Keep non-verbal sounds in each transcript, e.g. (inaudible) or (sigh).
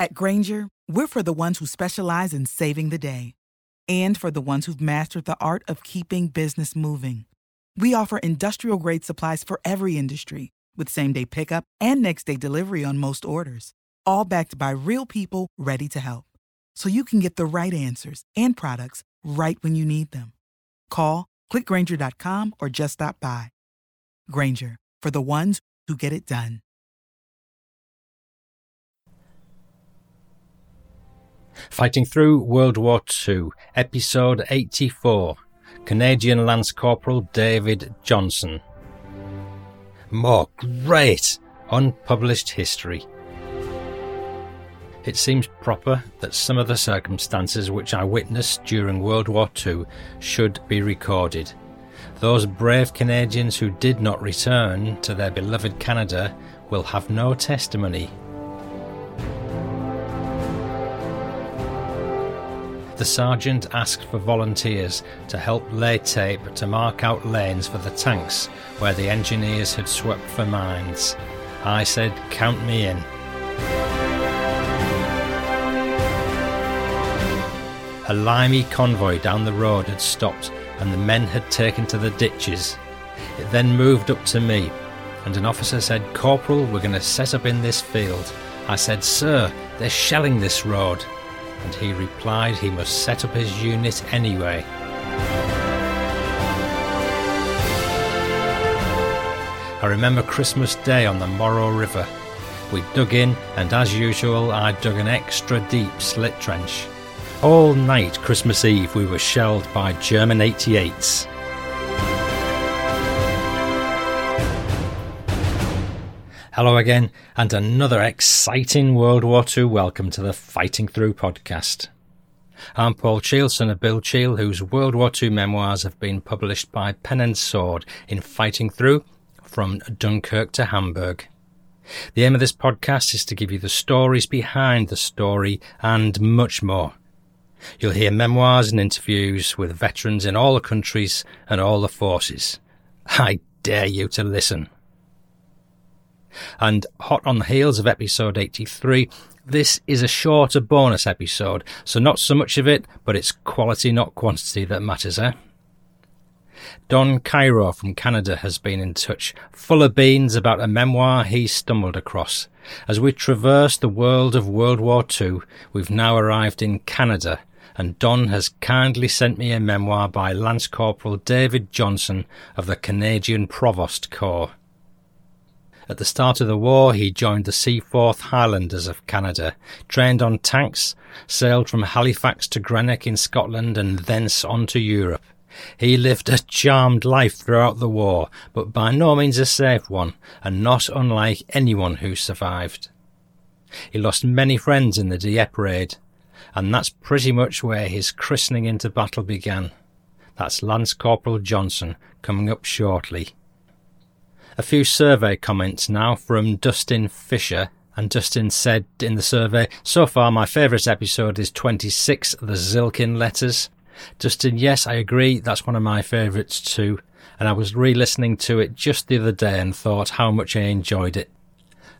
At Grainger, we're for the ones who specialize in saving the day and for the ones who've mastered the art of keeping business moving. We offer industrial grade supplies for every industry with same day pickup and next day delivery on most orders, all backed by real people ready to help. So you can get the right answers and products right when you need them. Call, clickgrainger.com, or just stop by. Grainger, for the ones who get it done. Fighting Through World War II, Episode 84 Canadian Lance Corporal David Johnson. More great unpublished history. It seems proper that some of the circumstances which I witnessed during World War II should be recorded. Those brave Canadians who did not return to their beloved Canada will have no testimony the sergeant asked for volunteers to help lay tape to mark out lanes for the tanks where the engineers had swept for mines. I said, Count me in. A limey convoy down the road had stopped and the men had taken to the ditches. It then moved up to me, and an officer said, Corporal, we're going to set up in this field. I said, Sir, they're shelling this road and he replied he must set up his unit anyway. I remember Christmas Day on the Moro River. We dug in, and as usual, I dug an extra deep slit trench. All night Christmas Eve, we were shelled by German 88s. Hello again, and another exciting World War II welcome to the Fighting Through podcast. I'm Paul Cheall, son of Bill Cheall, whose World War II memoirs have been published by Pen and Sword in Fighting Through from Dunkirk to Hamburg. The aim of this podcast is to give you the stories behind the story and much more. You'll hear memoirs and interviews with veterans in all the countries and all the forces. I dare you to listen. And hot on the heels of episode 83, this is a shorter bonus episode, so not so much of it, but it's quality, not quantity, that matters, eh? Don Cairo from Canada has been in touch, full of beans about a memoir he stumbled across. As we traverse the world of World War II, we've now arrived in Canada, and Don has kindly sent me a memoir by Lance Corporal David Johnson of the Canadian Provost Corps. At the start of the war, he joined the Seaforth Highlanders of Canada, trained on tanks, sailed from Halifax to Greenock in Scotland, and thence on to Europe. He lived a charmed life throughout the war, but by no means a safe one, and not unlike anyone who survived. He lost many friends in the Dieppe raid, and that's pretty much where his christening into battle began. That's Lance Corporal Johnson coming up shortly. A few survey comments now from Dustin Fisher. And Dustin said in the survey, so far my favourite episode is 26, the Zilkin letters. Dustin, yes, I agree. That's one of my favourites too. And I was re-listening to it just the other day and thought how much I enjoyed it.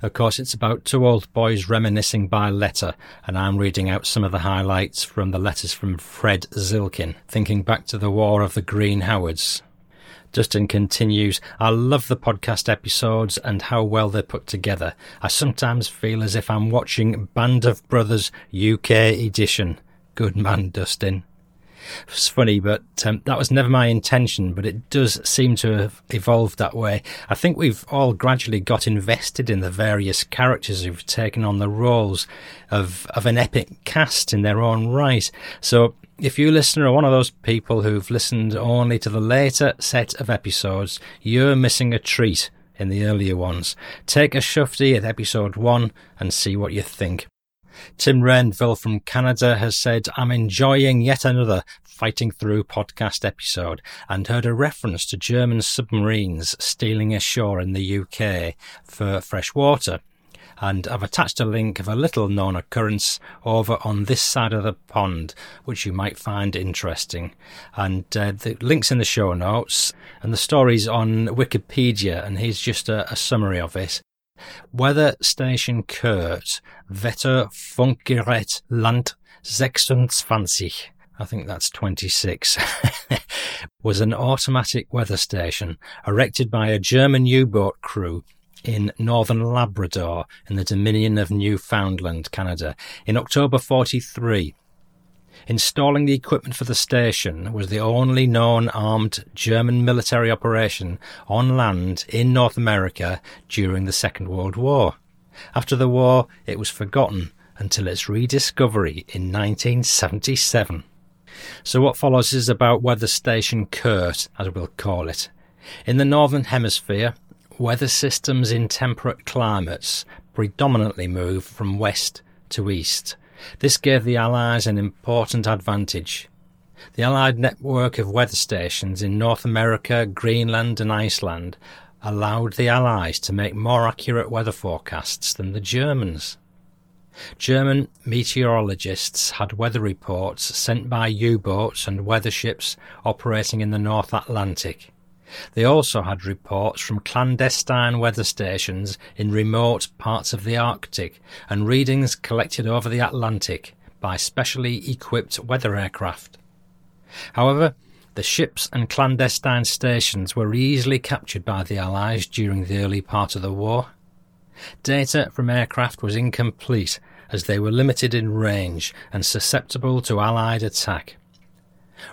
Of course, it's about two old boys reminiscing by letter, and I'm reading out some of the highlights from the letters from Fred Zilkin, thinking back to the War of the Green Howards. Justin continues, I love the podcast episodes and how well they're put together. I sometimes feel as if I'm watching Band of Brothers UK edition. Good man, Dustin. It's funny, but um, that was never my intention, but it does seem to have evolved that way. I think we've all gradually got invested in the various characters who've taken on the roles of, of an epic cast in their own right. So if you listener are one of those people who've listened only to the later set of episodes, you're missing a treat in the earlier ones. Take a shufty at episode one and see what you think. Tim Rainville from Canada has said, I'm enjoying yet another Fighting Through podcast episode and heard a reference to German submarines stealing ashore in the UK for fresh water and I've attached a link of a little known occurrence over on this side of the pond, which you might find interesting. And uh, the link's in the show notes, and the story's on Wikipedia, and here's just a, a summary of it. Weather Station Kurt, Wetterfunkgerät Land 26, I think that's 26, (laughs) was an automatic weather station erected by a German U-boat crew in northern Labrador in the Dominion of Newfoundland, Canada, in October 43. Installing the equipment for the station was the only known armed German military operation on land in North America during the Second World War. After the war, it was forgotten until its rediscovery in 1977. So, what follows is about Weather Station Kurt, as we'll call it. In the Northern Hemisphere, weather systems in temperate climates predominantly move from west to east. This gave the Allies an important advantage. The Allied network of weather stations in North America, Greenland, and Iceland allowed the Allies to make more accurate weather forecasts than the Germans. German meteorologists had weather reports sent by U boats and weather ships operating in the North Atlantic. They also had reports from clandestine weather stations in remote parts of the Arctic and readings collected over the Atlantic by specially equipped weather aircraft. However, the ships and clandestine stations were easily captured by the Allies during the early part of the war. Data from aircraft was incomplete as they were limited in range and susceptible to Allied attack.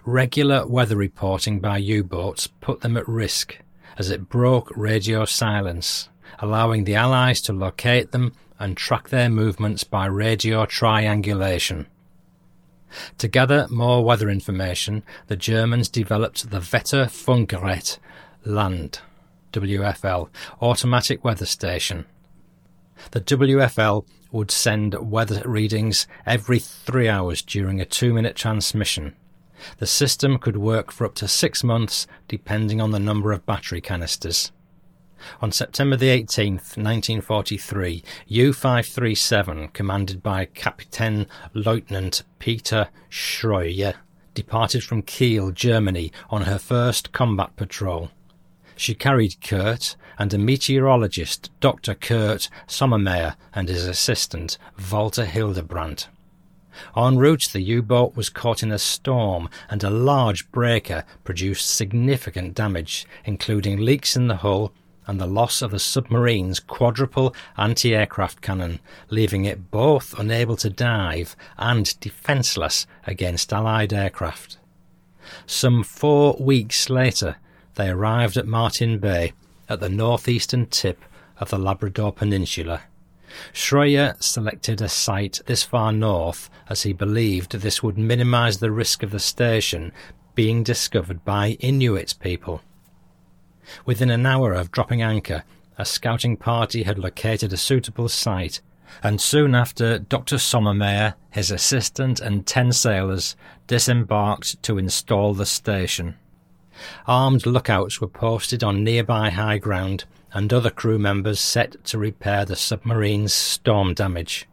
Regular weather reporting by U-boats put them at risk as it broke radio silence, allowing the Allies to locate them and track their movements by radio triangulation. To gather more weather information, the Germans developed the Wetterfunkgerät Land WFL automatic weather station. The WFL would send weather readings every three hours during a two minute transmission. The system could work for up to six months depending on the number of battery canisters. On September the 18th, 1943, U-537, commanded by Captain Lieutenant Peter Schroyer, departed from Kiel, Germany, on her first combat patrol. She carried Kurt and a meteorologist, Dr. Kurt Sommermeyer, and his assistant, Walter Hildebrandt. En route, the U-boat was caught in a storm and a large breaker produced significant damage, including leaks in the hull and the loss of the submarine's quadruple anti-aircraft cannon, leaving it both unable to dive and defenceless against Allied aircraft. Some four weeks later, they arrived at Martin Bay, at the northeastern tip of the Labrador Peninsula. Schroyer selected a site this far north as he believed this would minimize the risk of the station being discovered by Inuit people. Within an hour of dropping anchor, a scouting party had located a suitable site, and soon after Dr. Sommermeyer, his assistant, and ten sailors disembarked to install the station. Armed lookouts were posted on nearby high ground, and other crew members set to repair the submarine's storm damage.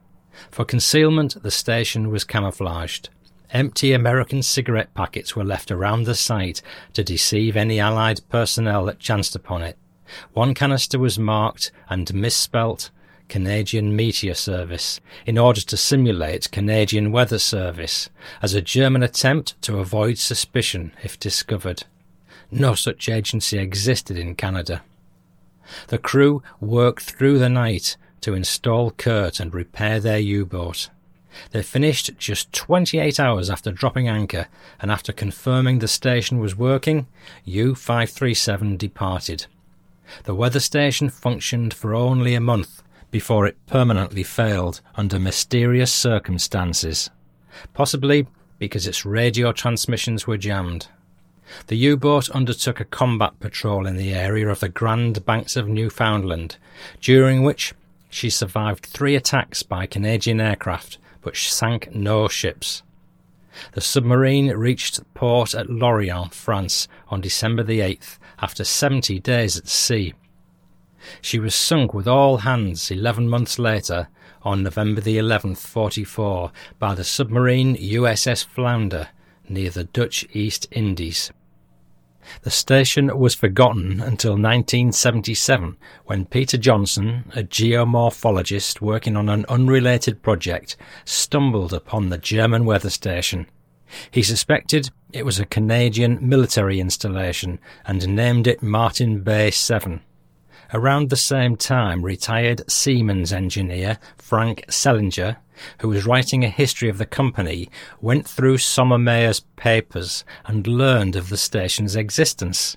For concealment, the station was camouflaged. Empty American cigarette packets were left around the site to deceive any Allied personnel that chanced upon it. One canister was marked and misspelt Canadian Meteor Service in order to simulate Canadian Weather Service as a German attempt to avoid suspicion if discovered. No such agency existed in Canada. The crew worked through the night to install Kurt and repair their U-boat. They finished just 28 hours after dropping anchor, and after confirming the station was working, U-537 departed. The weather station functioned for only a month before it permanently failed under mysterious circumstances, possibly because its radio transmissions were jammed. The U-boat undertook a combat patrol in the area of the Grand Banks of Newfoundland, during which she survived three attacks by Canadian aircraft but sank no ships. The submarine reached port at Lorient, France, on December the 8th after 70 days at sea. She was sunk with all hands 11 months later on November the 11th, 44, by the submarine USS Flounder near the Dutch East Indies. The station was forgotten until 1977 when Peter Johnson, a geomorphologist working on an unrelated project, stumbled upon the German weather station. He suspected it was a Canadian military installation and named it Martin Bay 7. Around the same time, retired Siemens engineer Frank Selinger, who was writing a history of the company, went through Sommermeyer's papers and learned of the station's existence.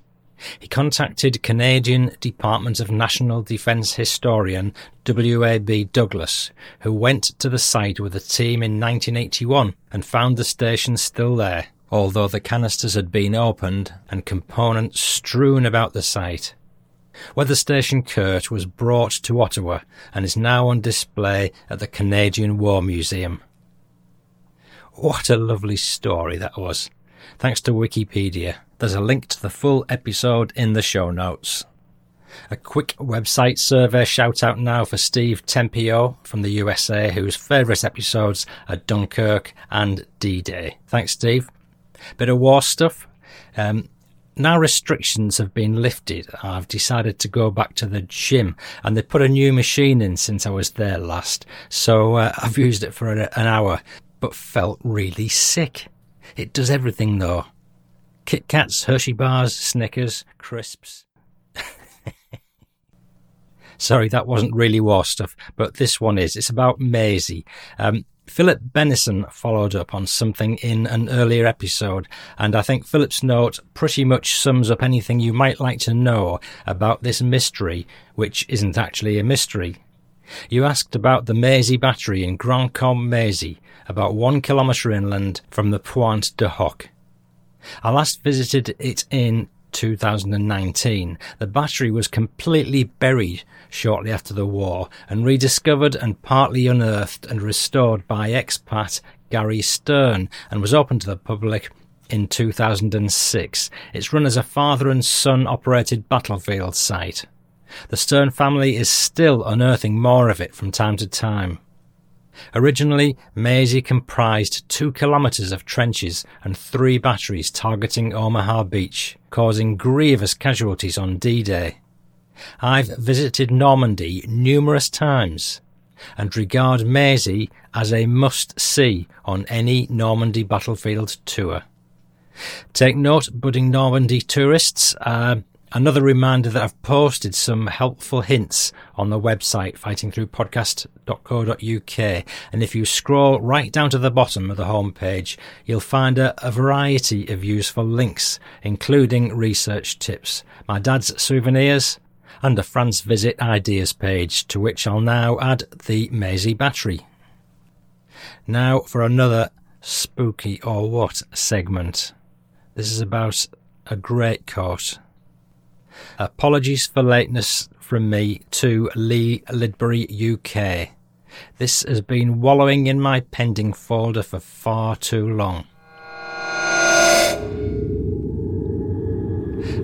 He contacted Canadian Department of National Defence historian W.A.B. Douglas, who went to the site with a team in 1981 and found the station still there, although the canisters had been opened and components strewn about the site. Weather Station Kurt was brought to Ottawa and is now on display at the Canadian War Museum. What a lovely story that was. Thanks to Wikipedia. There's a link to the full episode in the show notes. A quick website survey shout out now for Steve Tempio from the USA, whose favourite episodes are Dunkirk and D Day. Thanks, Steve. Bit of war stuff. Um, now restrictions have been lifted, I've decided to go back to the gym and they put a new machine in since I was there last. So uh, I've used it for an hour, but felt really sick. It does everything though. Kit Kats, Hershey bars, Snickers, crisps. (laughs) Sorry, that wasn't really war stuff, but this one is. It's about Maisy. Um, Philip Bennison followed up on something in an earlier episode, and I think Philip's note pretty much sums up anything you might like to know about this mystery, which isn't actually a mystery. You asked about the Maisy Battery in Grandcamp-Maisy, about one kilometre inland from the Pointe du Hoc. I last visited it in 2019, the battery was completely buried shortly after the war and rediscovered and partly unearthed and restored by expat Gary Sterne and was open to the public in 2006. It's run as a father and son operated battlefield site. The Stern family is still unearthing more of it from time to time. Originally, Maisy comprised two kilometres of trenches and three batteries targeting Omaha Beach, causing grievous casualties on D-Day. I've visited Normandy numerous times and regard Maisy as a must-see on any Normandy battlefield tour. Take note, budding Normandy tourists, uh, Another reminder that I've posted some helpful hints on the website fightingthroughpodcast.co.uk and if you scroll right down to the bottom of the homepage you'll find a, a, variety of useful links including research tips, my dad's souvenirs and a France visit ideas page to which I'll now add the Maisy battery. Now for another spooky or what segment. This is about a great coat. Apologies for lateness from me to Lee Lidbury UK. This has been wallowing in my pending folder for far too long.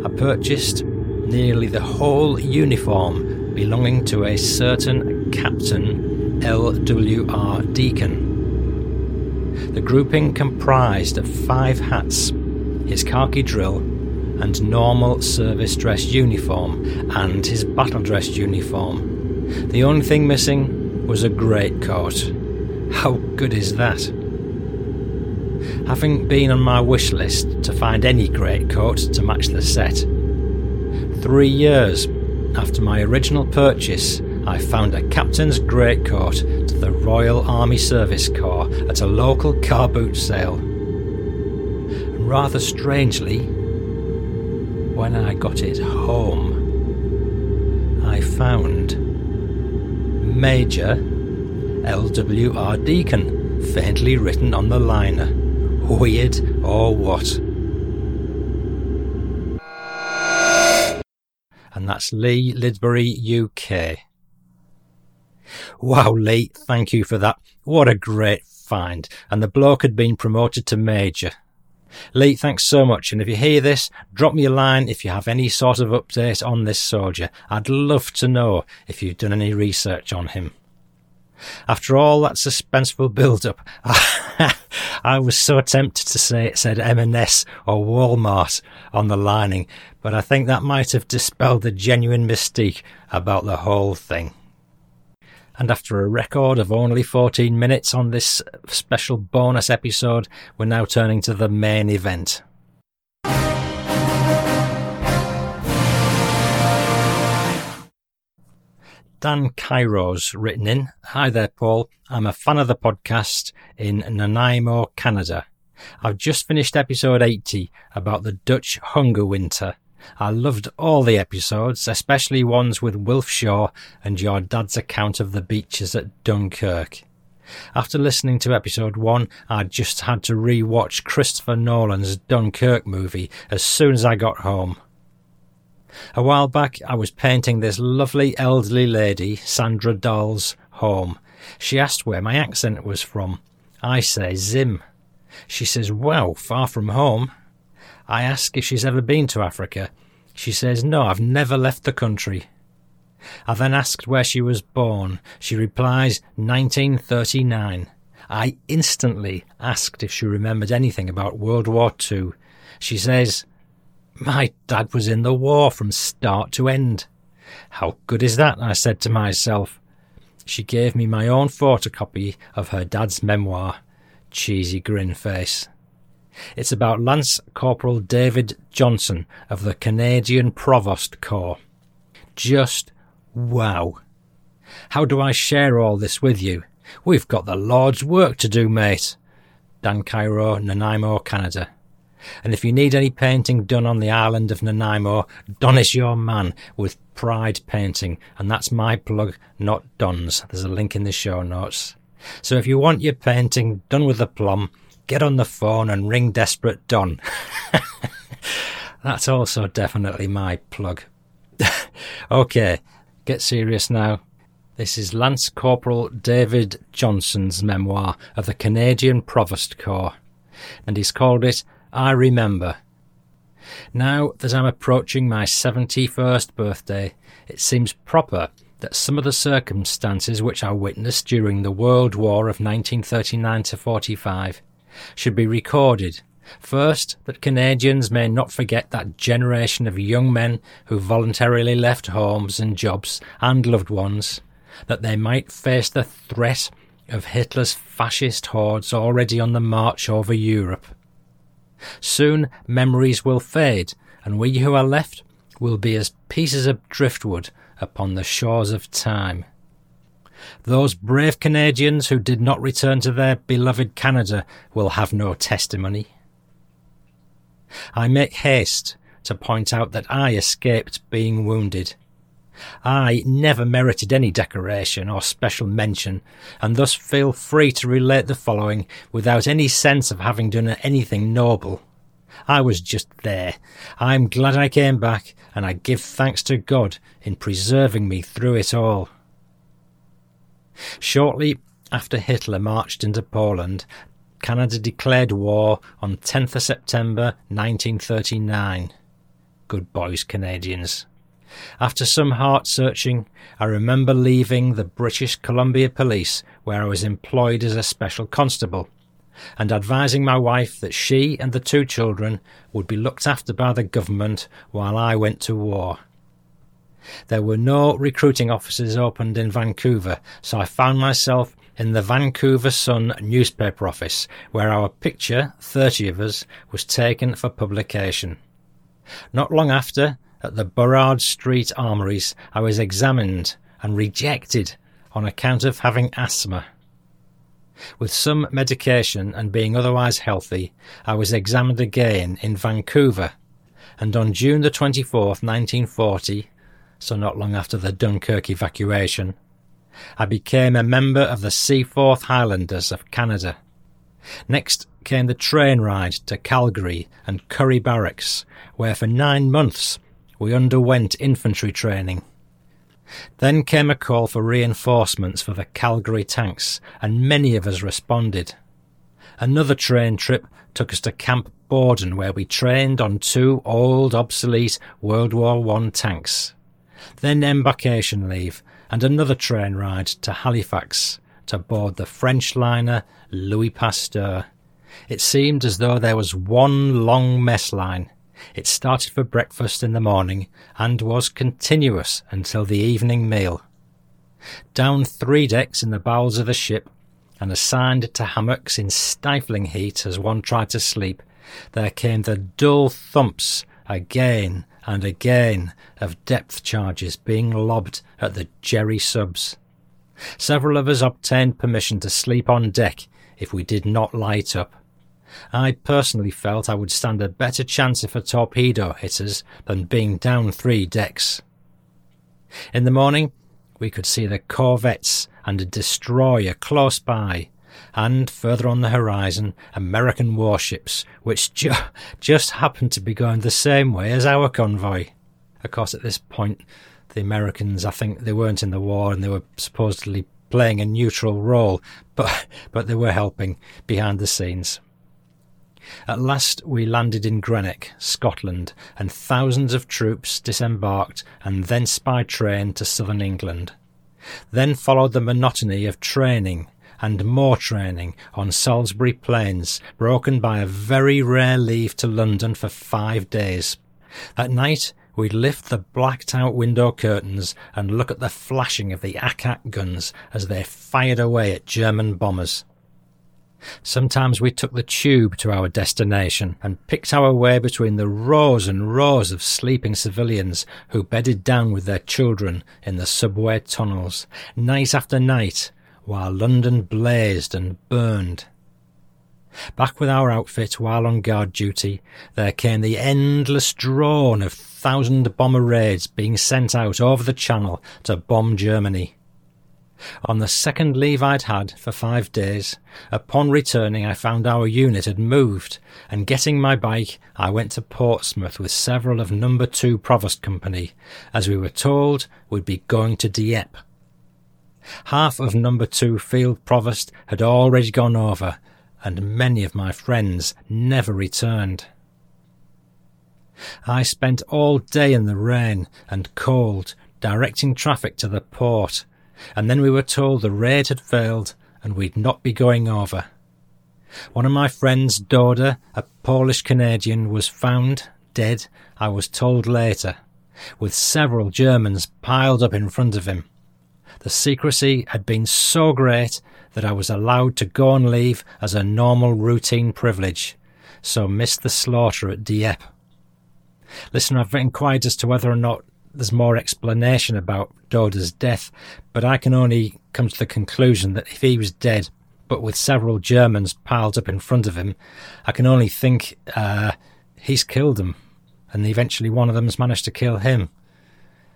I purchased nearly the whole uniform belonging to a certain Captain L.W.R. Deacon. The grouping comprised of five hats, his khaki drill, and normal service dress uniform and his battle dress uniform. The only thing missing was a greatcoat. How good is that? Having been on my wish list to find any greatcoat to match the set, three years after my original purchase, I found a captain's greatcoat to the Royal Army Service Corps at a local car boot sale. And rather strangely, when I got it home, I found Major L.W.R. Deacon faintly written on the liner. Weird or what? And that's Lee Lidbury, UK. Wow, Lee, thank you for that. What a great find. And the bloke had been promoted to Major. Lee, thanks so much. And if you hear this, drop me a line if you have any sort of update on this soldier. I'd love to know if you've done any research on him. After all that suspenseful build up, (laughs) I was so tempted to say it said M&S or Walmart on the lining, but I think that might have dispelled the genuine mystique about the whole thing. And after a record of only 14 minutes on this special bonus episode, we're now turning to the main event. Dan Cairo's written in Hi there, Paul. I'm a fan of the podcast in Nanaimo, Canada. I've just finished episode 80 about the Dutch hunger winter. I loved all the episodes, especially ones with Wilf Shaw and your dad's account of the beaches at Dunkirk. After listening to episode 1, I just had to re-watch Christopher Nolan's Dunkirk movie as soon as I got home. A while back, I was painting this lovely elderly lady, Sandra Dahl's home. She asked where my accent was from. I say Zim. She says, Wow, far from home. I ask if she's ever been to Africa. She says, No, I've never left the country. I then asked where she was born. She replies, 1939. I instantly asked if she remembered anything about World War II. She says, my dad was in the war from start to end. How good is that? I said to myself. She gave me my own photocopy of her dad's memoir. Cheesy grin face. It's about Lance Corporal David Johnson of the Canadian Provost Corps. Just wow. How do I share all this with you? We've got the Lord's work to do, mate. Dan Cairo, Nanaimo, Canada. And if you need any painting done on the island of Nanaimo, Don is your man with Pride Painting. And that's my plug, not Don's. There's a link in the show notes. So if you want your painting done with a plum, get on the phone and ring Desperate Don. that's also definitely my plug. (laughs) okay, get serious now. This is Lance Corporal David Johnson's memoir of the Canadian Provost Corps, and he's called it I remember. Now that I'm approaching my 71st birthday, it seems proper that some of the circumstances which I witnessed during the World War of 1939 to 45 should be recorded. First, that Canadians may not forget that generation of young men who voluntarily left homes and jobs and loved ones, that they might face the threat of Hitler's fascist hordes already on the march over Europe. Soon memories will fade, and we who are left will be as pieces of driftwood upon the shores of time. Those brave Canadians who did not return to their beloved Canada will have no testimony. I make haste to point out that I escaped being wounded. I never merited any decoration or special mention, and thus feel free to relate the following without any sense of having done anything noble. I was just there. I'm glad I came back, and I give thanks to God in preserving me through it all. Shortly after Hitler marched into Poland, Canada declared war on 10th of September 1939. Good boys, Canadians. After some heart searching, I remember leaving the British Columbia Police, where I was employed as a special constable, and advising my wife that she and the two children would be looked after by the government while I went to war. There were no recruiting offices opened in Vancouver, so I found myself in the Vancouver Sun newspaper office, where our picture, 30 of us, was taken for publication. Not long after, at the Burrard Street Armories, I was examined and rejected on account of having asthma. With some medication and being otherwise healthy, I was examined again in Vancouver, and on June the 24th, 1940, so not long after the Dunkirk evacuation, I became a member of the Seaforth Highlanders of Canada. Next came the train ride to Calgary and Currie Barracks, where for nine months we underwent infantry training. Then came a call for reinforcements for the Calgary tanks, and many of us responded. Another train trip took us to Camp Borden, where we trained on two old, obsolete World War I tanks. Then embarkation leave, and another train ride to Halifax, to board the French liner Louis Pasteur. It seemed as though there was one long mess line. It started for breakfast in the morning and was continuous until the evening meal. Down three decks in the bowels of the ship and assigned to hammocks in stifling heat as one tried to sleep, there came the dull thumps again and again of depth charges being lobbed at the jerry subs. Several of us obtained permission to sleep on deck if we did not light up. I personally felt I would stand a better chance if a torpedo hit us than being down three decks. In the morning, we could see the corvettes and a destroyer close by, and further on the horizon, American warships, which ju- just happened to be going the same way as our convoy. Of course, at this point, the Americans, I think they weren't in the war and they were supposedly playing a neutral role, but, but they were helping behind the scenes. At last we landed in Greenock, Scotland, and thousands of troops disembarked and thence by train to southern England. Then followed the monotony of training and more training on Salisbury Plains, broken by a very rare leave to London for five days. At night, we'd lift the blacked out window curtains and look at the flashing of the Ack-Ack guns as they fired away at German bombers. Sometimes we took the tube to our destination and picked our way between the rows and rows of sleeping civilians who bedded down with their children in the subway tunnels, night after night, while London blazed and burned. Back with our outfit while on guard duty, there came the endless drone of thousand bomber raids being sent out over the Channel to bomb Germany. On the second leave I'd had for five days, upon returning I found our unit had moved, and getting my bike, I went to Portsmouth with several of Number 2 Provost Company, as we were told we'd be going to Dieppe. Half of Number 2 Field Provost had already gone over, and many of my friends never returned. I spent all day in the rain and cold, directing traffic to the port, and then we were told the raid had failed and we'd not be going over. One of my friends, Doda, a Polish Canadian, was found dead, I was told later, with several Germans piled up in front of him. The secrecy had been so great that I was allowed to go on leave as a normal routine privilege, so missed the slaughter at Dieppe. Listener, I've inquired as to whether or not there's more explanation about Doda's death, but I can only come to the conclusion that if he was dead, but with several Germans piled up in front of him, I can only think uh, he's killed them, and eventually one of them's managed to kill him.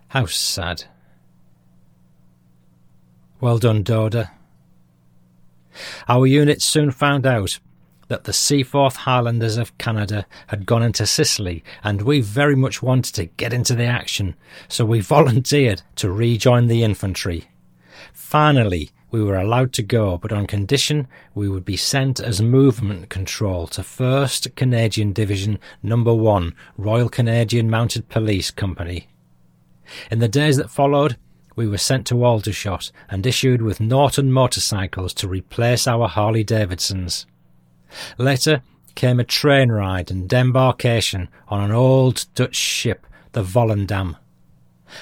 How sad. Well done, Doda. Our unit soon found out that the Seaforth Highlanders of Canada had gone into Sicily, and we very much wanted to get into the action, so we (laughs) volunteered to rejoin the infantry. Finally, we were allowed to go, but on condition we would be sent as movement control to 1st Canadian Division Number 1 Royal Canadian Mounted Police Company. In the days that followed, we were sent to Aldershot and issued with Norton motorcycles to replace our Harley Davidsons. Later came a train ride and embarkation on an old Dutch ship, the Volendam.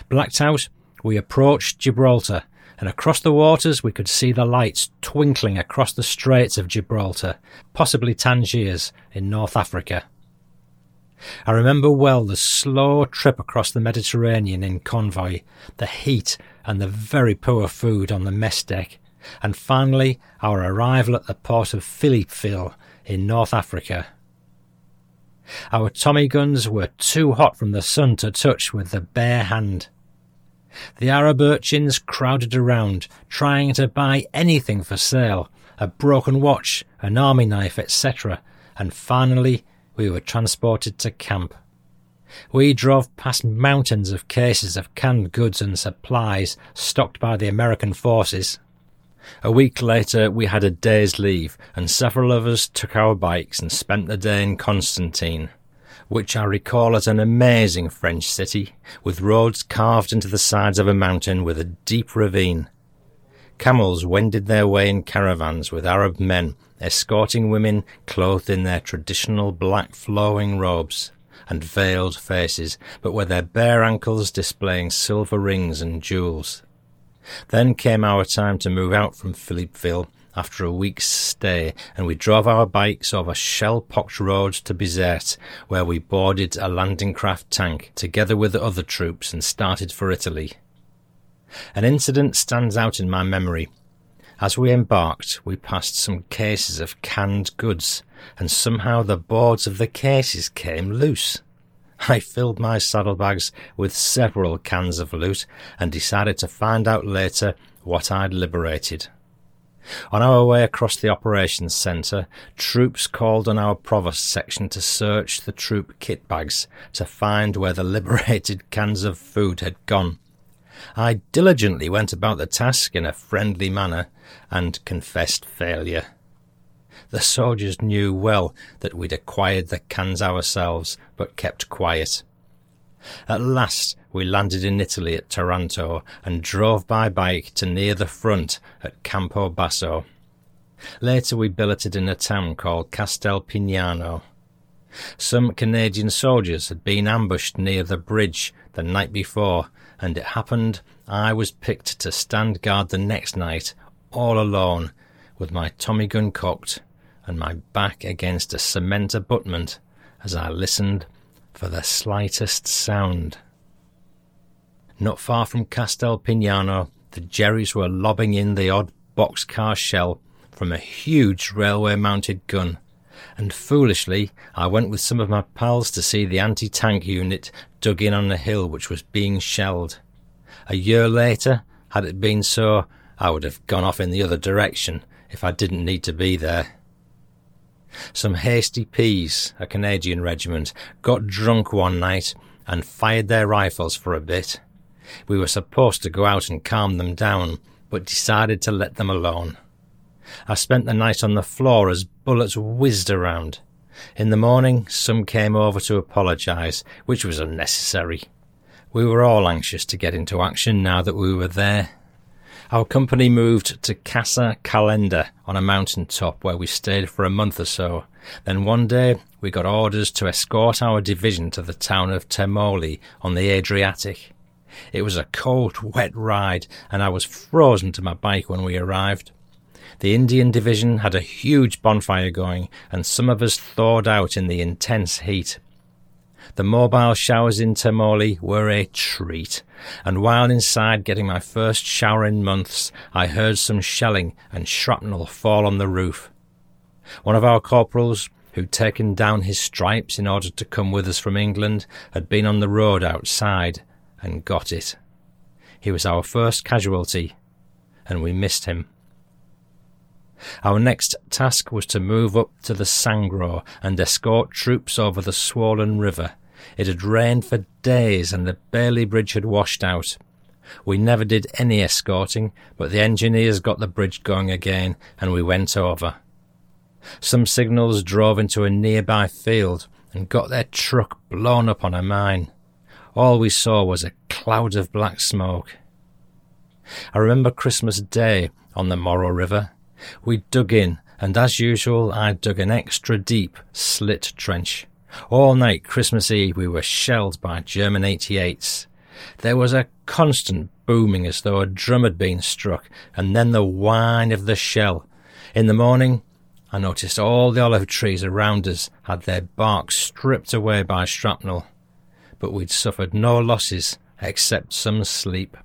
Blacked out, we approached Gibraltar, and across the waters we could see the lights twinkling across the Straits of Gibraltar, possibly Tangiers in North Africa. I remember well the slow trip across the Mediterranean in convoy, the heat and the very poor food on the mess deck, and finally our arrival at the port of Philippeville in North Africa. Our Tommy guns were too hot from the sun to touch with the bare hand. The Arab urchins crowded around, trying to buy anything for sale a broken watch, an army knife, etc. And finally, we were transported to camp. We drove past mountains of cases of canned goods and supplies stocked by the American forces. A week later, we had a day's leave, and several of us took our bikes and spent the day in Constantine, which I recall as an amazing French city, with roads carved into the sides of a mountain with a deep ravine. Camels wended their way in caravans with Arab men escorting women clothed in their traditional black flowing robes and veiled faces, but with their bare ankles displaying silver rings and jewels. Then came our time to move out from Philippeville after a week's stay, and we drove our bikes over shell-pocked roads to Bizerte, where we boarded a landing craft tank together with the other troops and started for Italy. An incident stands out in my memory. As we embarked, we passed some cases of canned goods, and somehow the boards of the cases came loose. I filled my saddlebags with several cans of loot and decided to find out later what I'd liberated. On our way across the operations centre, troops called on our provost section to search the troop kit bags to find where the (laughs) liberated cans of food had gone. I diligently went about the task in a friendly manner and confessed failure. The soldiers knew well that we'd acquired the cans ourselves, but kept quiet. At last we landed in Italy at Taranto and drove by bike to near the front at Campo Basso. Later we billeted in a town called Castel Pignano. Some Canadian soldiers had been ambushed near the bridge the night before, and it happened I was picked to stand guard the next night, all alone, with my Tommy gun cocked and my back against a cement abutment as I listened for the slightest sound. Not far from Castel Pignano, the Jerrys were lobbing in the odd boxcar shell from a huge railway mounted gun, and foolishly I went with some of my pals to see the anti tank unit dug in on a hill which was being shelled. A year later, had it been so, I would have gone off in the other direction if I didn't need to be there. Some Hasty P's, a Canadian regiment, got drunk one night and fired their rifles for a bit. We were supposed to go out and calm them down, but decided to let them alone. I spent the night on the floor as bullets whizzed around. In the morning, some came over to apologise, which was unnecessary. We were all anxious to get into action now that we were there. Our company moved to Casa Calenda on a mountain top where we stayed for a month or so. Then one day we got orders to escort our division to the town of Termoli on the Adriatic. It was a cold, wet ride, and I was frozen to my bike when we arrived. The Indian division had a huge bonfire going, and some of us thawed out in the intense heat. The mobile showers in Termoli were a treat, and while inside getting my first shower in months, I heard some shelling and shrapnel fall on the roof. One of our corporals, who'd taken down his stripes in order to come with us from England, had been on the road outside and got it. He was our first casualty, and we missed him. Our next task was to move up to the Sangro and escort troops over the swollen river. It had rained for days and the Bailey Bridge had washed out. We never did any escorting, but the engineers got the bridge going again and we went over. Some signals drove into a nearby field and got their truck blown up on a mine. All we saw was a cloud of black smoke. I remember Christmas Day on the Moro River we dug in, and as usual, I dug an extra deep slit trench. All night Christmas Eve we were shelled by German 88s. There was a constant booming as though a drum had been struck, and then the whine of the shell. In the morning, I noticed all the olive trees around us had their bark stripped away by shrapnel, but we'd suffered no losses except some sleep.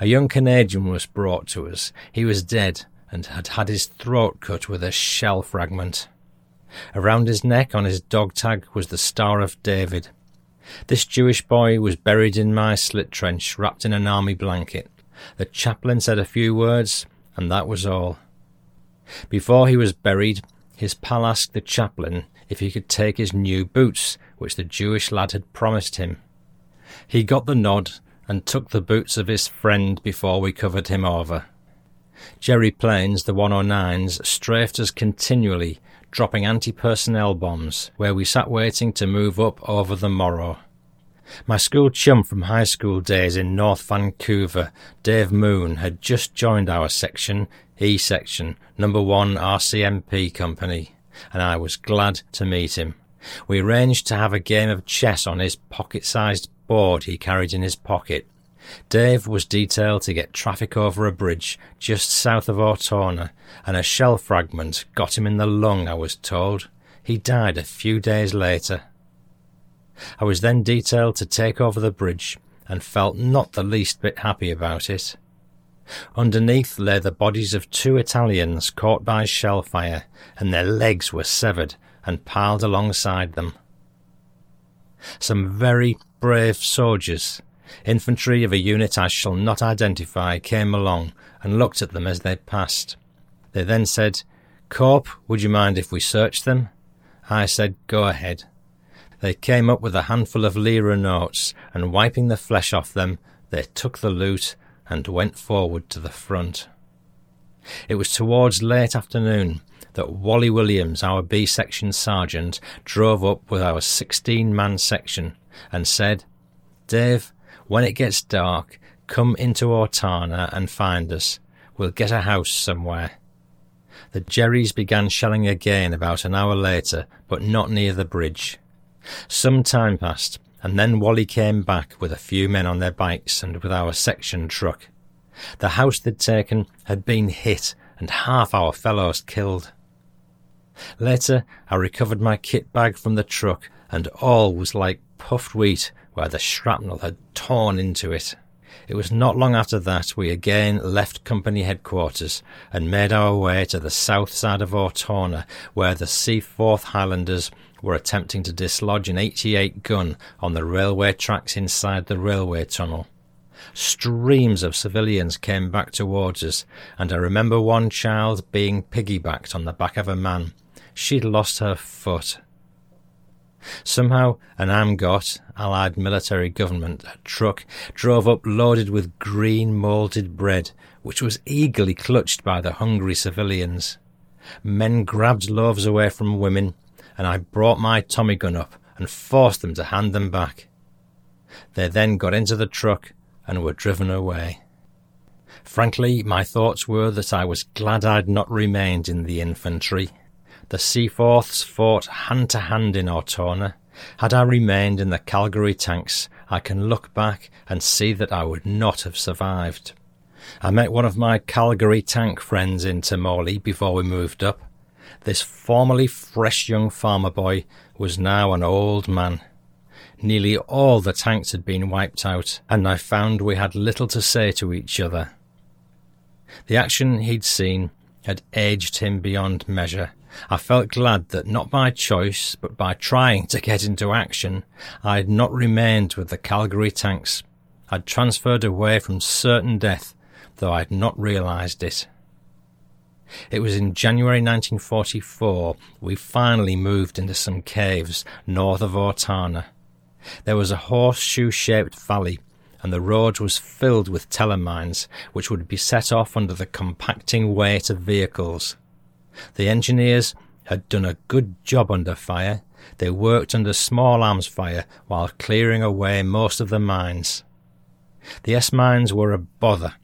A young Canadian was brought to us. He was dead and had had his throat cut with a shell fragment. Around his neck on his dog tag was the Star of David. This Jewish boy was buried in my slit trench, wrapped in an army blanket. The chaplain said a few words, and that was all. Before he was buried, his pal asked the chaplain if he could take his new boots, which the Jewish lad had promised him. He got the nod and took the boots of his friend before we covered him over. Jerry planes, the 109s, strafed us continually, dropping anti personnel bombs, where we sat waiting to move up over the Moro. My school chum from high school days in North Vancouver, Dave Moon, had just joined our section, E section, number one RCMP company, and I was glad to meet him. We arranged to have a game of chess on his pocket sized board he carried in his pocket. Dave was detailed to get traffic over a bridge just south of Ortona, and a shell fragment got him in the lung, I was told. He died a few days later. I was then detailed to take over the bridge and felt not the least bit happy about it. Underneath lay the bodies of two Italians caught by shell fire, and their legs were severed and piled alongside them. Some very brave soldiers, infantry of a unit I shall not identify, came along and looked at them as they passed. They then said, Corp, would you mind if we searched them? I said, Go ahead. They came up with a handful of lira notes, and wiping the flesh off them, they took the loot and went forward to the front. It was towards late afternoon that Wally Williams, our B section sergeant, drove up with our 16 man section and said, Dave, when it gets dark, come into Ortona and find us. We'll get a house somewhere. The Jerrys began shelling again about an hour later, but not near the bridge. Some time passed, and then Wally came back with a few men on their bikes and with our section truck. The house they'd taken had been hit and half our fellows killed. Later, I recovered my kit bag from the truck, and all was like puffed wheat where the shrapnel had torn into it. It was not long after that we again left company headquarters and made our way to the south side of Ortona, where the Seaforth Highlanders were attempting to dislodge an 88 gun on the railway tracks inside the railway tunnel. Streams of civilians came back towards us, and I remember one child being piggybacked on the back of a man. She'd lost her foot. Somehow an AMGOT, Allied military government, truck drove up loaded with green moulded bread, which was eagerly clutched by the hungry civilians. Men grabbed loaves away from women, and I brought my Tommy gun up and forced them to hand them back. They then got into the truck and were driven away. Frankly, my thoughts were that I was glad I'd not remained in the infantry. The Seaforths fought hand to hand in Ortona. Had I remained in the Calgary tanks, I can look back and see that I would not have survived. I met one of my Calgary tank friends in Tamale before we moved up. This formerly fresh young farmer boy was now an old man. Nearly all the tanks had been wiped out, and I found we had little to say to each other. The action he'd seen had aged him beyond measure. I felt glad that not by choice, but by trying to get into action, I had not remained with the Calgary tanks. I'd transferred away from certain death, though I had not realised it. It was in January 1944 we finally moved into some caves north of Ortona. There was a horseshoe shaped valley, and the road was filled with Tellermines, which would be set off under the compacting weight of vehicles. The engineers had done a good job under fire. They worked under small arms fire while clearing away most of the mines. The S mines were a bother.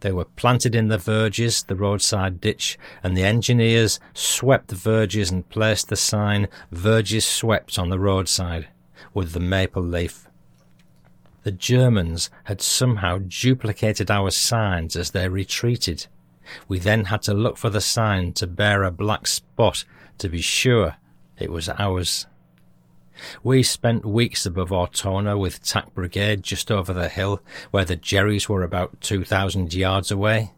They were planted in the verges, the roadside ditch, and the engineers swept the verges and placed the sign Verges Swept on the roadside with the maple leaf. The Germans had somehow duplicated our signs as they retreated. We then had to look for the sign to bear a black spot to be sure it was ours. We spent weeks above Ortona with TAC Brigade just over the hill, where the Jerrys were about 2,000 yards away.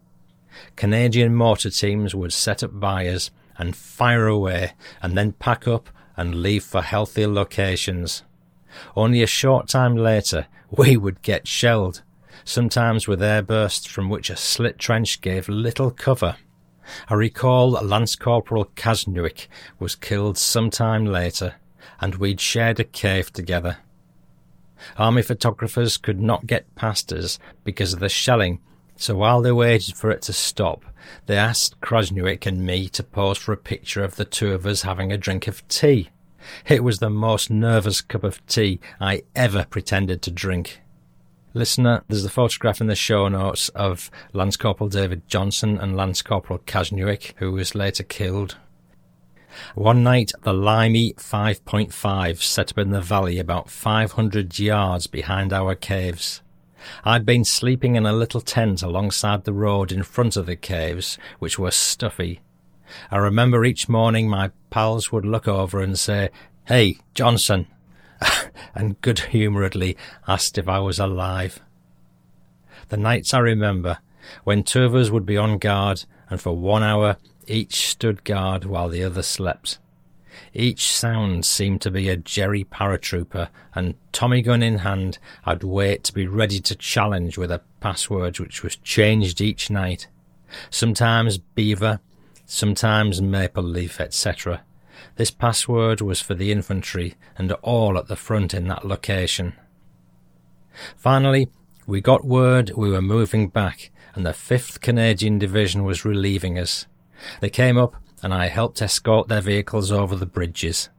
Canadian mortar teams would set up by us and fire away, and then pack up and leave for healthier locations. Only a short time later, we would get shelled, sometimes with airbursts from which a slit trench gave little cover. I recall Lance Corporal Kasnuik was killed some time later, and we'd shared a cave together. Army photographers could not get past us because of the shelling, so while they waited for it to stop, they asked Krasnuik and me to pose for a picture of the two of us having a drink of tea. It was the most nervous cup of tea I ever pretended to drink. Listener, there's a photograph in the show notes of Lance Corporal David Johnson and Lance Corporal Kazniewicz, who was later killed. One night, the Limey 5.5 set up in the valley about 500 yards behind our caves. I'd been sleeping in a little tent alongside the road in front of the caves, which were stuffy. I remember each morning my pals would look over and say, Hey, Johnson, (laughs) and good humouredly asked if I was alive. The nights I remember, when two of us would be on guard, and for one hour each stood guard while the other slept. Each sound seemed to be a Jerry paratrooper, and Tommy gun in hand, I'd wait to be ready to challenge with a password which was changed each night. Sometimes beaver, sometimes maple leaf, etc. This password was for the infantry and all at the front in that location. Finally, we got word we were moving back and the 5th Canadian Division was relieving us. They came up and I helped escort their vehicles over the bridges.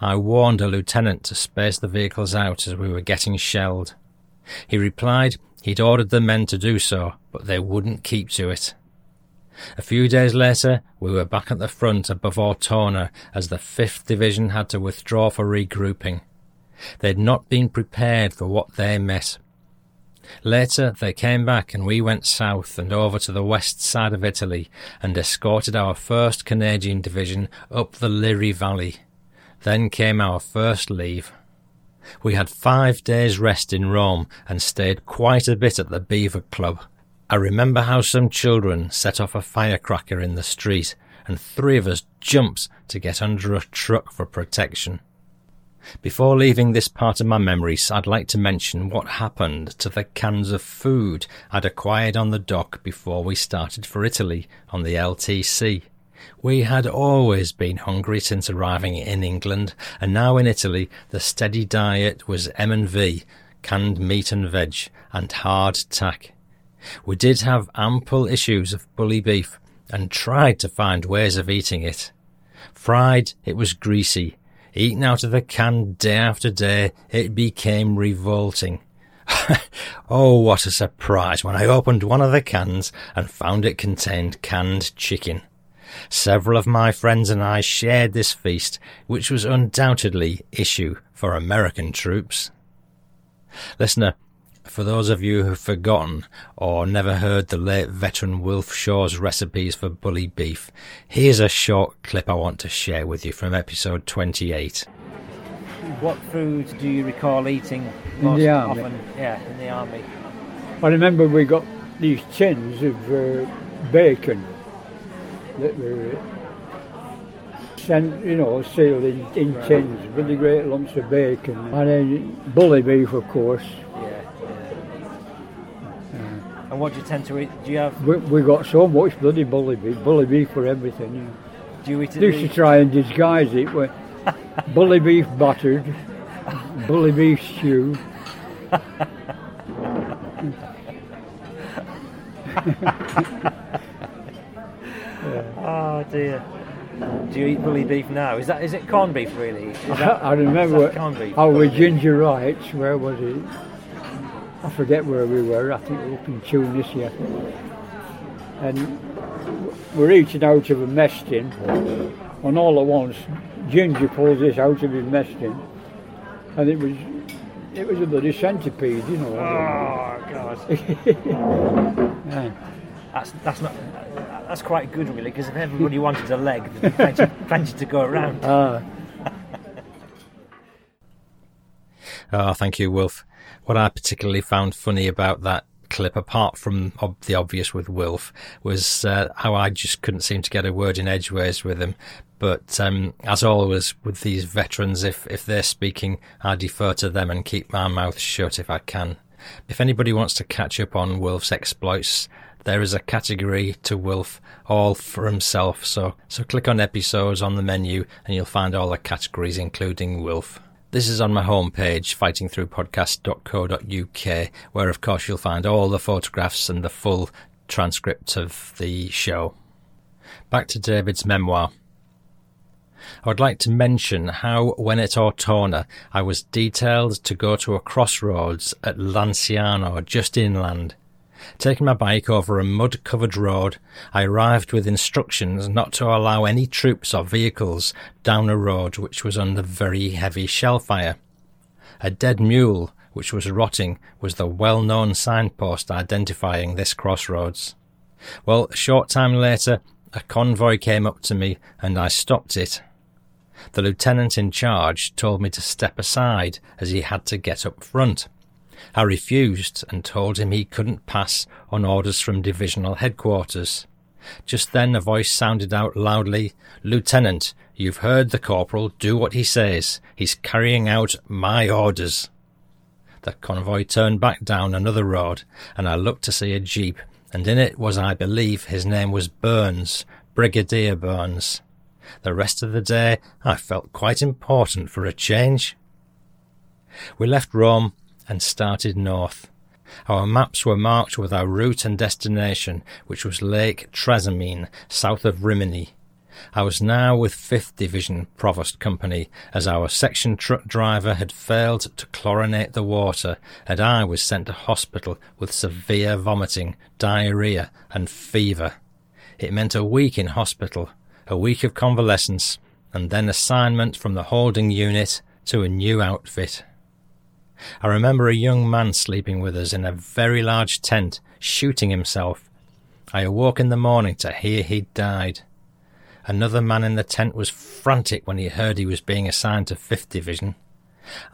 I warned a lieutenant to space the vehicles out as we were getting shelled. He replied he'd ordered the men to do so, but they wouldn't keep to it. A few days later, we were back at the front above Ortona as the 5th Division had to withdraw for regrouping. They'd not been prepared for what they met. Later, they came back and we went south and over to the west side of Italy and escorted our 1st Canadian Division up the Liri Valley. Then came our first leave. We had five days' rest in Rome and stayed quite a bit at the Beaver Club. I remember how some children set off a firecracker in the street and three of us jumped to get under a truck for protection. Before leaving this part of my memories, I'd like to mention what happened to the cans of food I'd acquired on the dock before we started for Italy on the LTC. We had always been hungry since arriving in England, and now in Italy the steady diet was M&V, canned meat and veg, and hard tack. We did have ample issues of bully beef, and tried to find ways of eating it. Fried, it was greasy, Eaten out of a can day after day, it became revolting. (laughs) oh, what a surprise when I opened one of the cans and found it contained canned chicken. Several of my friends and I shared this feast, which was undoubtedly issue for American troops. Listener, for those of you who've forgotten or never heard the late veteran Wilf Shaw's recipes for bully beef, here's a short clip I want to share with you from episode 28. What foods do you recall eating most the army. often? Yeah, in the army. I remember we got these tins of uh, bacon that were sent, you know, sealed in, in tins, really great lumps of bacon. And then bully beef, of course. Yeah. And what do you tend to eat? Do you have? We, we got so much bloody bully beef, bully beef for everything. Do you eat it? Used to try and disguise it with bully beef buttered, bully beef stew. Oh dear. Do you eat bully beef now? Is that is it corned beef really? That, I remember that corned beef? how with Ginger Wrights, where was it? I forget where we were, I think we were up in Tunisia. And we're eating out of a mess tin, and all at once, Ginger pulls this out of his mess tin, and it was it was a bloody centipede, you know. Oh god. (laughs) Yeah. That's that's not. That's quite good really, because if everybody wanted a leg, there'd be plenty, plenty to go around. Ah, Oh, (laughs) thank you, Wilf. What I particularly found funny about that clip, apart from ob- the obvious with Wilf, was uh, how I just couldn't seem to get a word in edgeways with him. But um, as always with these veterans, if if they're speaking, I defer to them and keep my mouth shut if I can. If anybody wants to catch up on Wilf's exploits, there is a category to Wilf all for himself. So so click on episodes on the menu and you'll find all the categories, including Wilf. This is on my homepage, fightingthroughpodcast.co.uk, where of course you'll find all the photographs and the full transcript of the show. Back to David's memoir. I would like to mention how, when at Ortona, I was detailed to go to a crossroads at Lanciano, just inland. Taking my bike over a mud covered road, I arrived with instructions not to allow any troops or vehicles down a road which was under very heavy shell fire. A dead mule, which was rotting, was the well known signpost identifying this crossroads. Well, a short time later, a convoy came up to me and I stopped it. The lieutenant in charge told me to step aside as he had to get up front. I refused and told him he couldn't pass on orders from divisional headquarters. Just then a voice sounded out loudly, Lieutenant, you've heard the corporal, do what he says. He's carrying out my orders. The convoy turned back down another road, and I looked to see a jeep, and in it was, I believe, his name was Burns, Brigadier Burns. The rest of the day I felt quite important for a change. We left Rome and started north. Our maps were marked with our route and destination, which was Lake Trasimene, south of Rimini. I was now with 5th Division Provost Company, as our section truck driver had failed to chlorinate the water, and I was sent to hospital with severe vomiting, diarrhea, and fever. It meant a week in hospital, a week of convalescence, and then assignment from the holding unit to a new outfit. I remember a young man sleeping with us in a very large tent, shooting himself. I awoke in the morning to hear he'd died. Another man in the tent was frantic when he heard he was being assigned to 5th Division.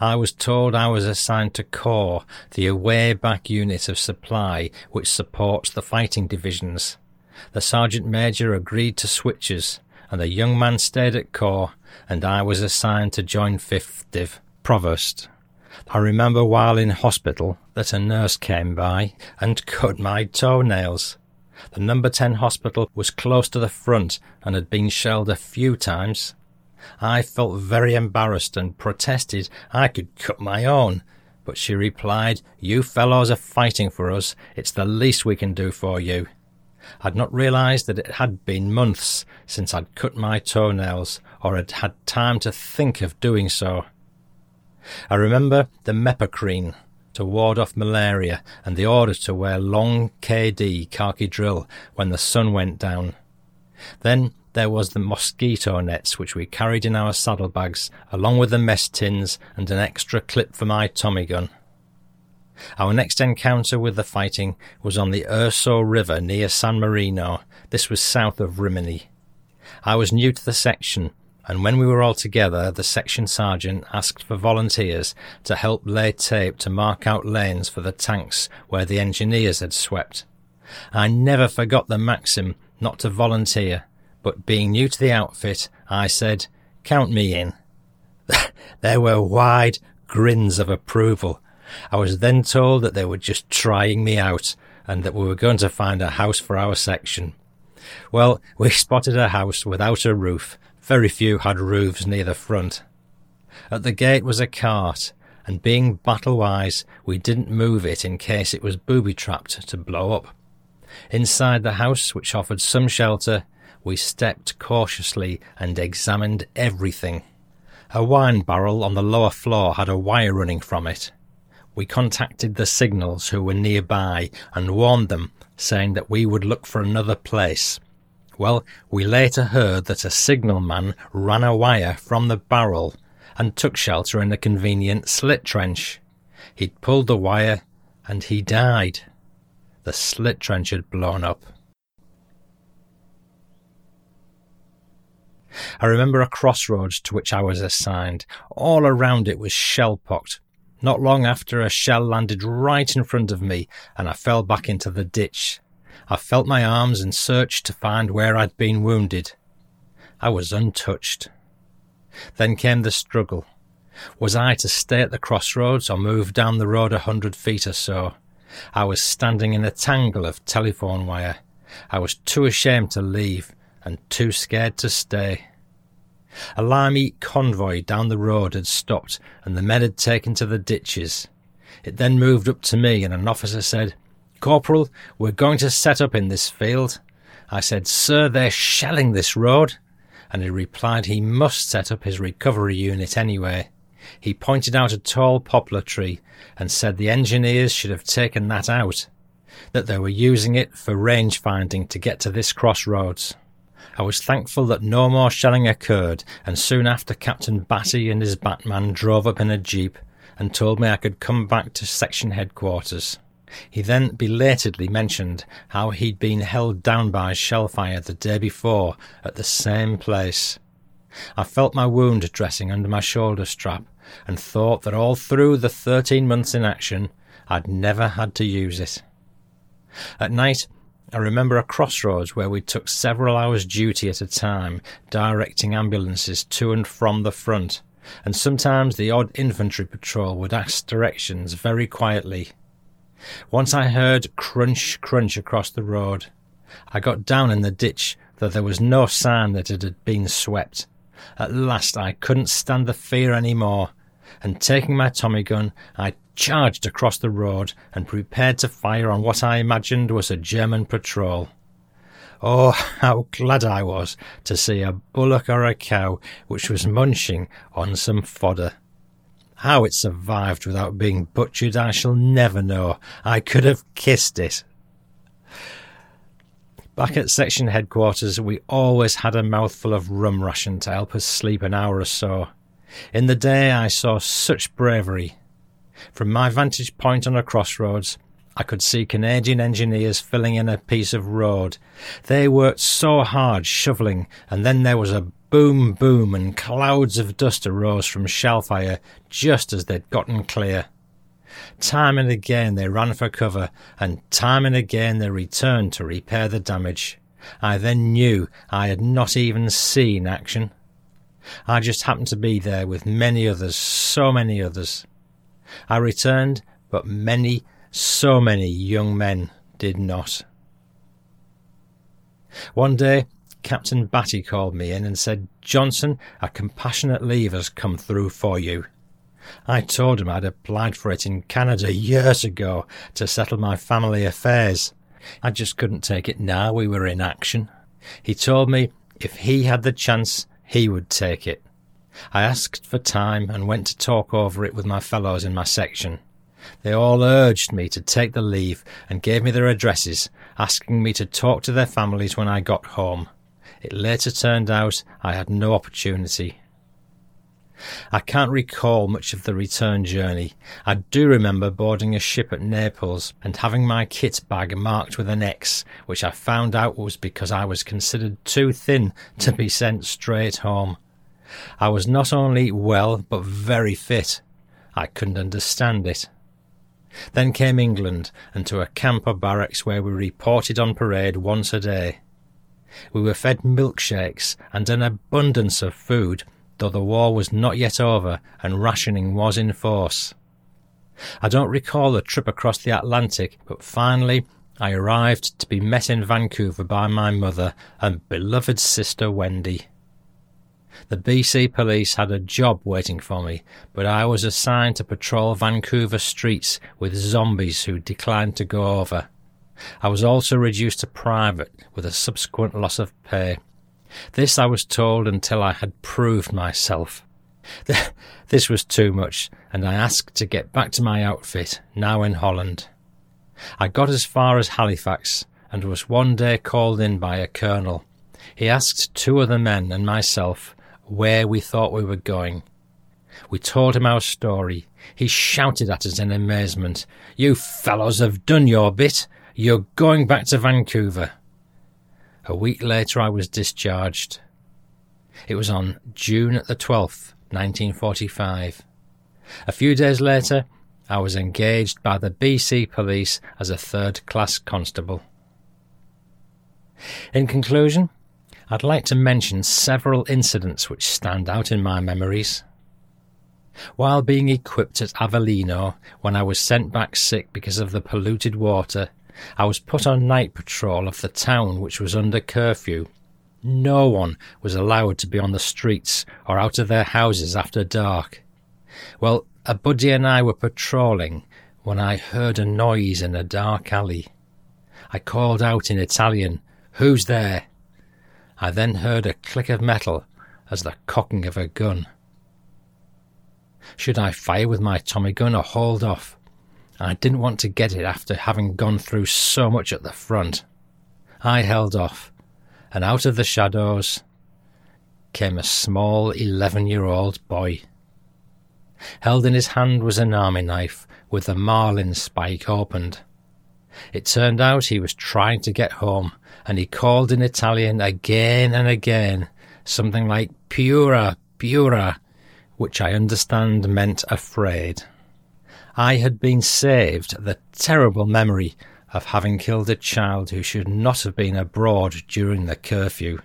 I was told I was assigned to Corps, the away back unit of supply which supports the fighting divisions. The sergeant major agreed to switches, and the young man stayed at Corps, and I was assigned to join 5th Div. Provost. I remember while in hospital that a nurse came by and (laughs) cut my toenails. The number 10 hospital was close to the front and had been shelled a few times. I felt very embarrassed and protested I could cut my own, but she replied, You fellows are fighting for us. It's the least we can do for you. I'd not realized that it had been months since I'd cut my toenails or had had time to think of doing so. I remember the Mepacrene to ward off malaria and the order to wear long KD khaki drill when the sun went down. Then there was the mosquito nets which we carried in our saddlebags, along with the mess tins and an extra clip for my Tommy gun. Our next encounter with the fighting was on the Urso River near San Marino. This was south of Rimini. I was new to the section, and when we were all together, the section sergeant asked for volunteers to help lay tape to mark out lanes for the tanks where the engineers had swept. I never forgot the maxim not to volunteer, but being new to the outfit, I said, Count me in. (laughs) there were wide grins of approval. I was then told that they were just trying me out and that we were going to find a house for our section. Well, we (laughs) spotted a house without a roof. Very few had roofs near the front. At the gate was a cart, and being battle wise, we didn't move it in case it was booby trapped to blow up. Inside the house, which offered some shelter, we stepped cautiously and examined everything. A wine barrel on the lower floor had a wire running from it. We contacted the signals who were nearby and warned them, saying that we would look for another place. Well, we later heard that a signalman ran a wire from the barrel and took shelter in a convenient slit trench. He'd pulled the wire and he died. The slit trench had blown up. I remember a crossroads to which I was assigned. All around it was shell pocked, not long after, a shell landed right in front of me, and I fell back into the ditch. I felt my arms and searched to find where I'd been wounded. I was untouched. Then came the struggle. Was I to stay at the crossroads or move down the road a hundred feet or so? I was standing in a tangle of telephone wire. I was too ashamed to leave and too scared to stay. A limey convoy down the road had stopped, and the men had taken to the ditches. It then moved up to me, and an officer said, Corporal, we're going to set up in this field. I said, Sir, they're shelling this road. and he replied he must set up his recovery unit anyway. He pointed out a tall poplar tree and said the engineers should have taken that out, that they were using it for range finding to get to this crossroads. I was thankful that no more shelling occurred, and soon after Captain Batty and his Batman drove up in a jeep and told me I could come back to section headquarters. He then belatedly mentioned how he'd been held down by shellfire the day before at the same place. I felt my wound dressing under my shoulder strap and thought that all through the thirteen months in action I'd never had to use it. At night, I remember a crossroads where we took several hours' duty at a time, directing ambulances to and from the front, and sometimes the odd infantry patrol would ask directions very quietly. Once I heard crunch, crunch across the road. I got down in the ditch, though there was no sign that it had been swept. At last I couldn't stand the fear any more, and taking my Tommy gun, I charged across the road and prepared to fire on what I imagined was a German patrol. Oh, how glad I was to see a bullock or a cow which was munching on some fodder. How it survived without being butchered, I shall never know. I could have kissed it. Back at section headquarters, we always had a mouthful of rum ration to help us sleep an hour or so. In the day, I saw such bravery. From my vantage point on a crossroads, I could see Canadian engineers filling in a piece of road. They worked so hard shoveling, and then there was a boom boom, and clouds of dust arose from shellfire just as they'd gotten clear. Time and again they ran for cover, and time and again they returned to repair the damage. I then knew I had not even seen action. I just happened to be there with many others, so many others. I returned, but many, so many young men did not. One day, Captain Batty called me in and said, Johnson, a compassionate leave has come through for you. I told him I'd applied for it in Canada years ago to settle my family affairs. I just couldn't take it now we were in action. He told me if he had the chance, he would take it. I asked for time and went to talk over it with my fellows in my section. They all urged me to take the leave and gave me their addresses, asking me to talk to their families when I got home. It later turned out I had no opportunity. I can't recall much of the return journey. I do remember boarding a ship at Naples and having my kit bag marked with an X, which I found out was because I was considered too thin to be sent straight home. I was not only well, but very fit. I couldn't understand it. Then came England, and to a camp or barracks where we reported on parade once a day. We were fed milkshakes and an abundance of food, though the war was not yet over and rationing was in force. I don't recall the trip across the Atlantic, but finally I arrived to be met in Vancouver by my mother and beloved sister Wendy. The BC police had a job waiting for me, but I was assigned to patrol Vancouver streets with zombies who declined to go over. I was also reduced to private with a subsequent loss of pay. This I was told until I had proved myself. (laughs) This was too much, and I asked to get back to my outfit, now in Holland. I got as far as Halifax, and was one day called in by a colonel. He asked two other men and myself where we thought we were going. We told him our story. He shouted at us in amazement. You fellows have done your bit. You're going back to Vancouver. A week later, I was discharged. It was on June the 12th, 1945. A few days later, I was engaged by the BC Police as a third class constable. In conclusion, I'd like to mention several incidents which stand out in my memories. While being equipped at Avellino, when I was sent back sick because of the polluted water, I was put on night patrol of the town which was under curfew. No one was allowed to be on the streets or out of their houses after dark. Well, a buddy and I were patrolling when I heard a noise in a dark alley. I called out in Italian, Who's there? I then heard a click of metal as the cocking of a gun. Should I fire with my Tommy gun or hold off? I didn't want to get it after having gone through so much at the front. I held off, and out of the shadows came a small eleven year old boy. Held in his hand was an army knife with the marlin spike opened. It turned out he was trying to get home, and he called in Italian again and again, something like Pura, Pura, which I understand meant afraid. I had been saved the terrible memory of having killed a child who should not have been abroad during the curfew.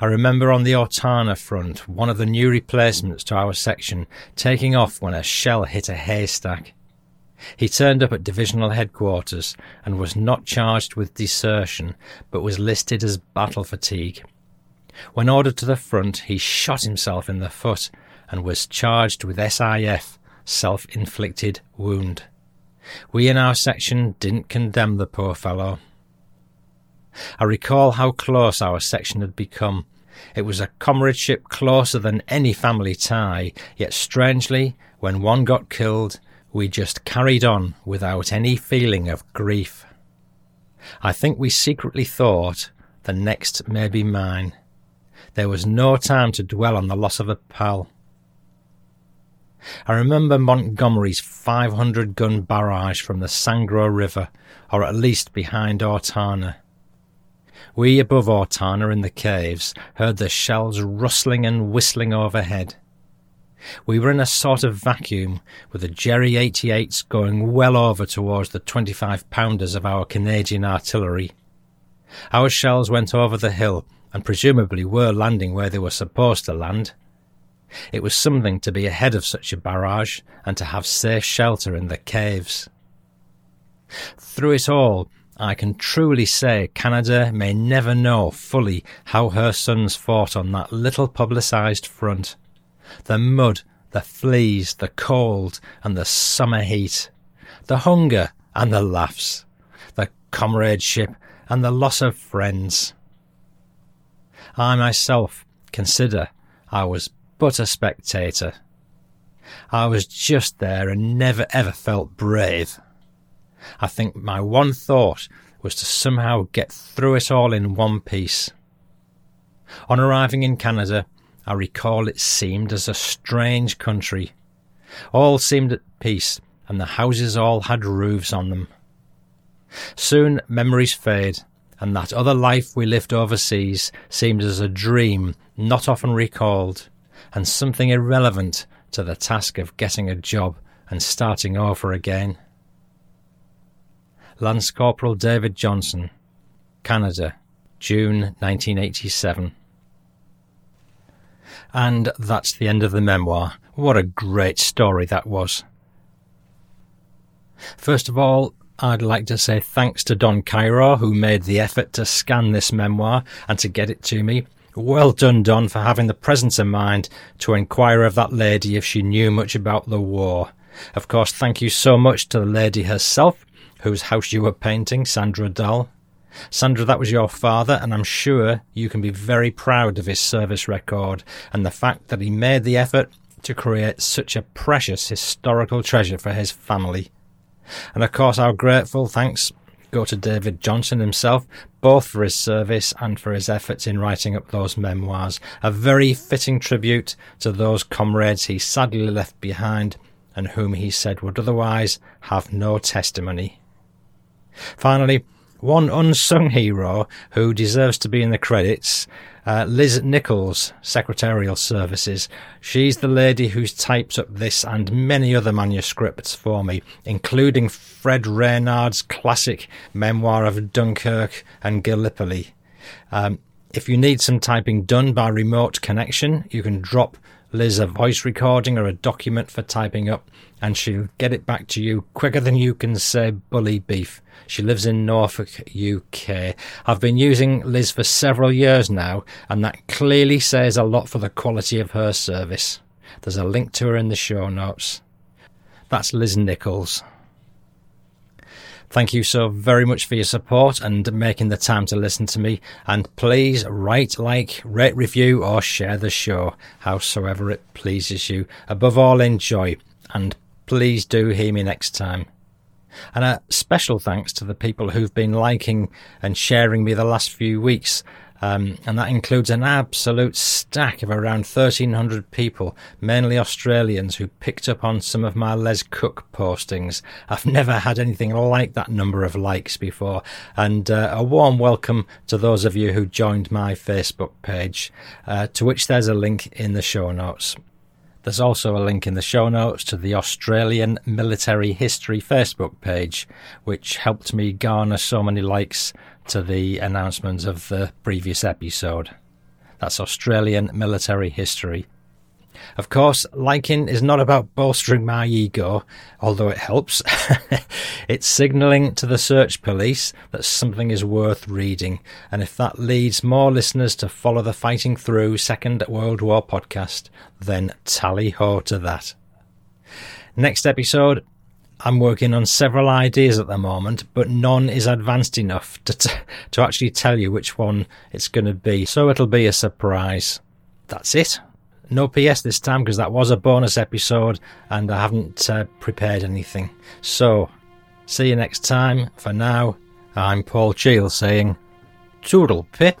I remember on the Ortona front, one of the new replacements to our section taking off when a shell hit a haystack. He turned up at divisional headquarters and was not charged with desertion, but was listed as battle fatigue. When ordered to the front, he shot himself in the foot and was charged with SIF, self inflicted wound. We in our section didn't condemn the poor fellow. I recall how close our section had become. It was a comradeship closer than any family tie, yet strangely, when one got killed, we just carried on without any feeling of grief. I think we secretly thought the next may be mine. There was no time to dwell on the loss of a pal. I remember Montgomery's 500 gun barrage from the Sangro River, or at least behind Ortona. We above Ortona in the caves heard the shells rustling and whistling overhead. We were in a sort of vacuum, with the Jerry 88s going well over towards the 25 pounders of our Canadian artillery. Our shells went over the hill and presumably were landing where they were supposed to land. It was something to be ahead of such a barrage and to have safe shelter in the caves. Through it all, I can truly say Canada may never know fully how her sons fought on that little publicised front the mud, the fleas, the cold, and the summer heat, the hunger and the laughs, the comradeship and the loss of friends. I myself consider I was but a spectator. I was just there and never ever felt brave. I think my one thought was to somehow get through it all in one piece. On arriving in Canada, I recall it seemed as a strange country. All seemed at peace, and the houses all had roofs on them. Soon memories fade, and that other life we lived overseas seemed as a dream not often recalled, and something irrelevant to the task of getting a job and starting over again. Lance Corporal David Johnson, Canada, June 1987. And that's the end of the memoir. What a great story that was. First of all, I'd like to say thanks to Don Cairo, who made the effort to scan this memoir and to get it to me. Well done, Don, for having the presence of mind to inquire of that lady if she knew much about the war. Of course, thank you so much to the lady herself, whose house you were painting, Sandra Dahl. Sandra, that was your father, and I'm sure you can be very proud of his service record and the fact that he made the effort to create such a precious historical treasure for his family. And of course, our grateful thanks go to David Johnson himself, both for his service and for his efforts in writing up those memoirs. A very fitting tribute to those comrades he sadly left behind and whom he said would otherwise have no testimony. Finally, one unsung hero who deserves to be in the credits, uh, Liz Nichols, Secretarial Services. She's the lady who's typed up this and many other manuscripts for me, including Fred Reynard's classic memoir of Dunkirk and Gallipoli. Um, if you need some typing done by remote connection, you can drop Liz a voice recording or a document for typing up, and she'll get it back to you quicker than you can say bully beef. She lives in Norfolk, UK. I've been using Liz for several years now, and that clearly says a lot for the quality of her service. There's a link to her in the show notes. That's Liz Nichols. Thank you so very much for your support and making the time to listen to me. And please write, like, rate, review, or share the show, howsoever it pleases you. Above all, enjoy. And please do hear me next time. And a special thanks to the people who've been liking and sharing me the last few weeks. Um, and that includes an absolute stack of around 1,300 people, mainly Australians, who picked up on some of my Les Cook postings. I've (laughs) never had anything like that number of likes before. And uh, a warm welcome to those of you who joined my Facebook page, uh, to which there's a link in the show notes. There's also a link in the show notes to the Australian Military History Facebook page, which helped me garner so many likes to the announcement of the previous episode. That's Australian military history. Of course, liking is not about bolstering my ego, although it helps. (laughs) it's signalling to the search police that something is worth reading, and if that leads more listeners to follow the Fighting Through Second World War podcast, then tally ho to that. Next episode, I'm working on several ideas at the moment, but none is advanced enough to t- to actually tell you which one it's going to be. So it'll be a surprise. That's it. No PS this time because that was a bonus episode and I haven't uh, prepared anything. So, see you next time. For now, I'm Paul Cheall saying, Toodle Pip.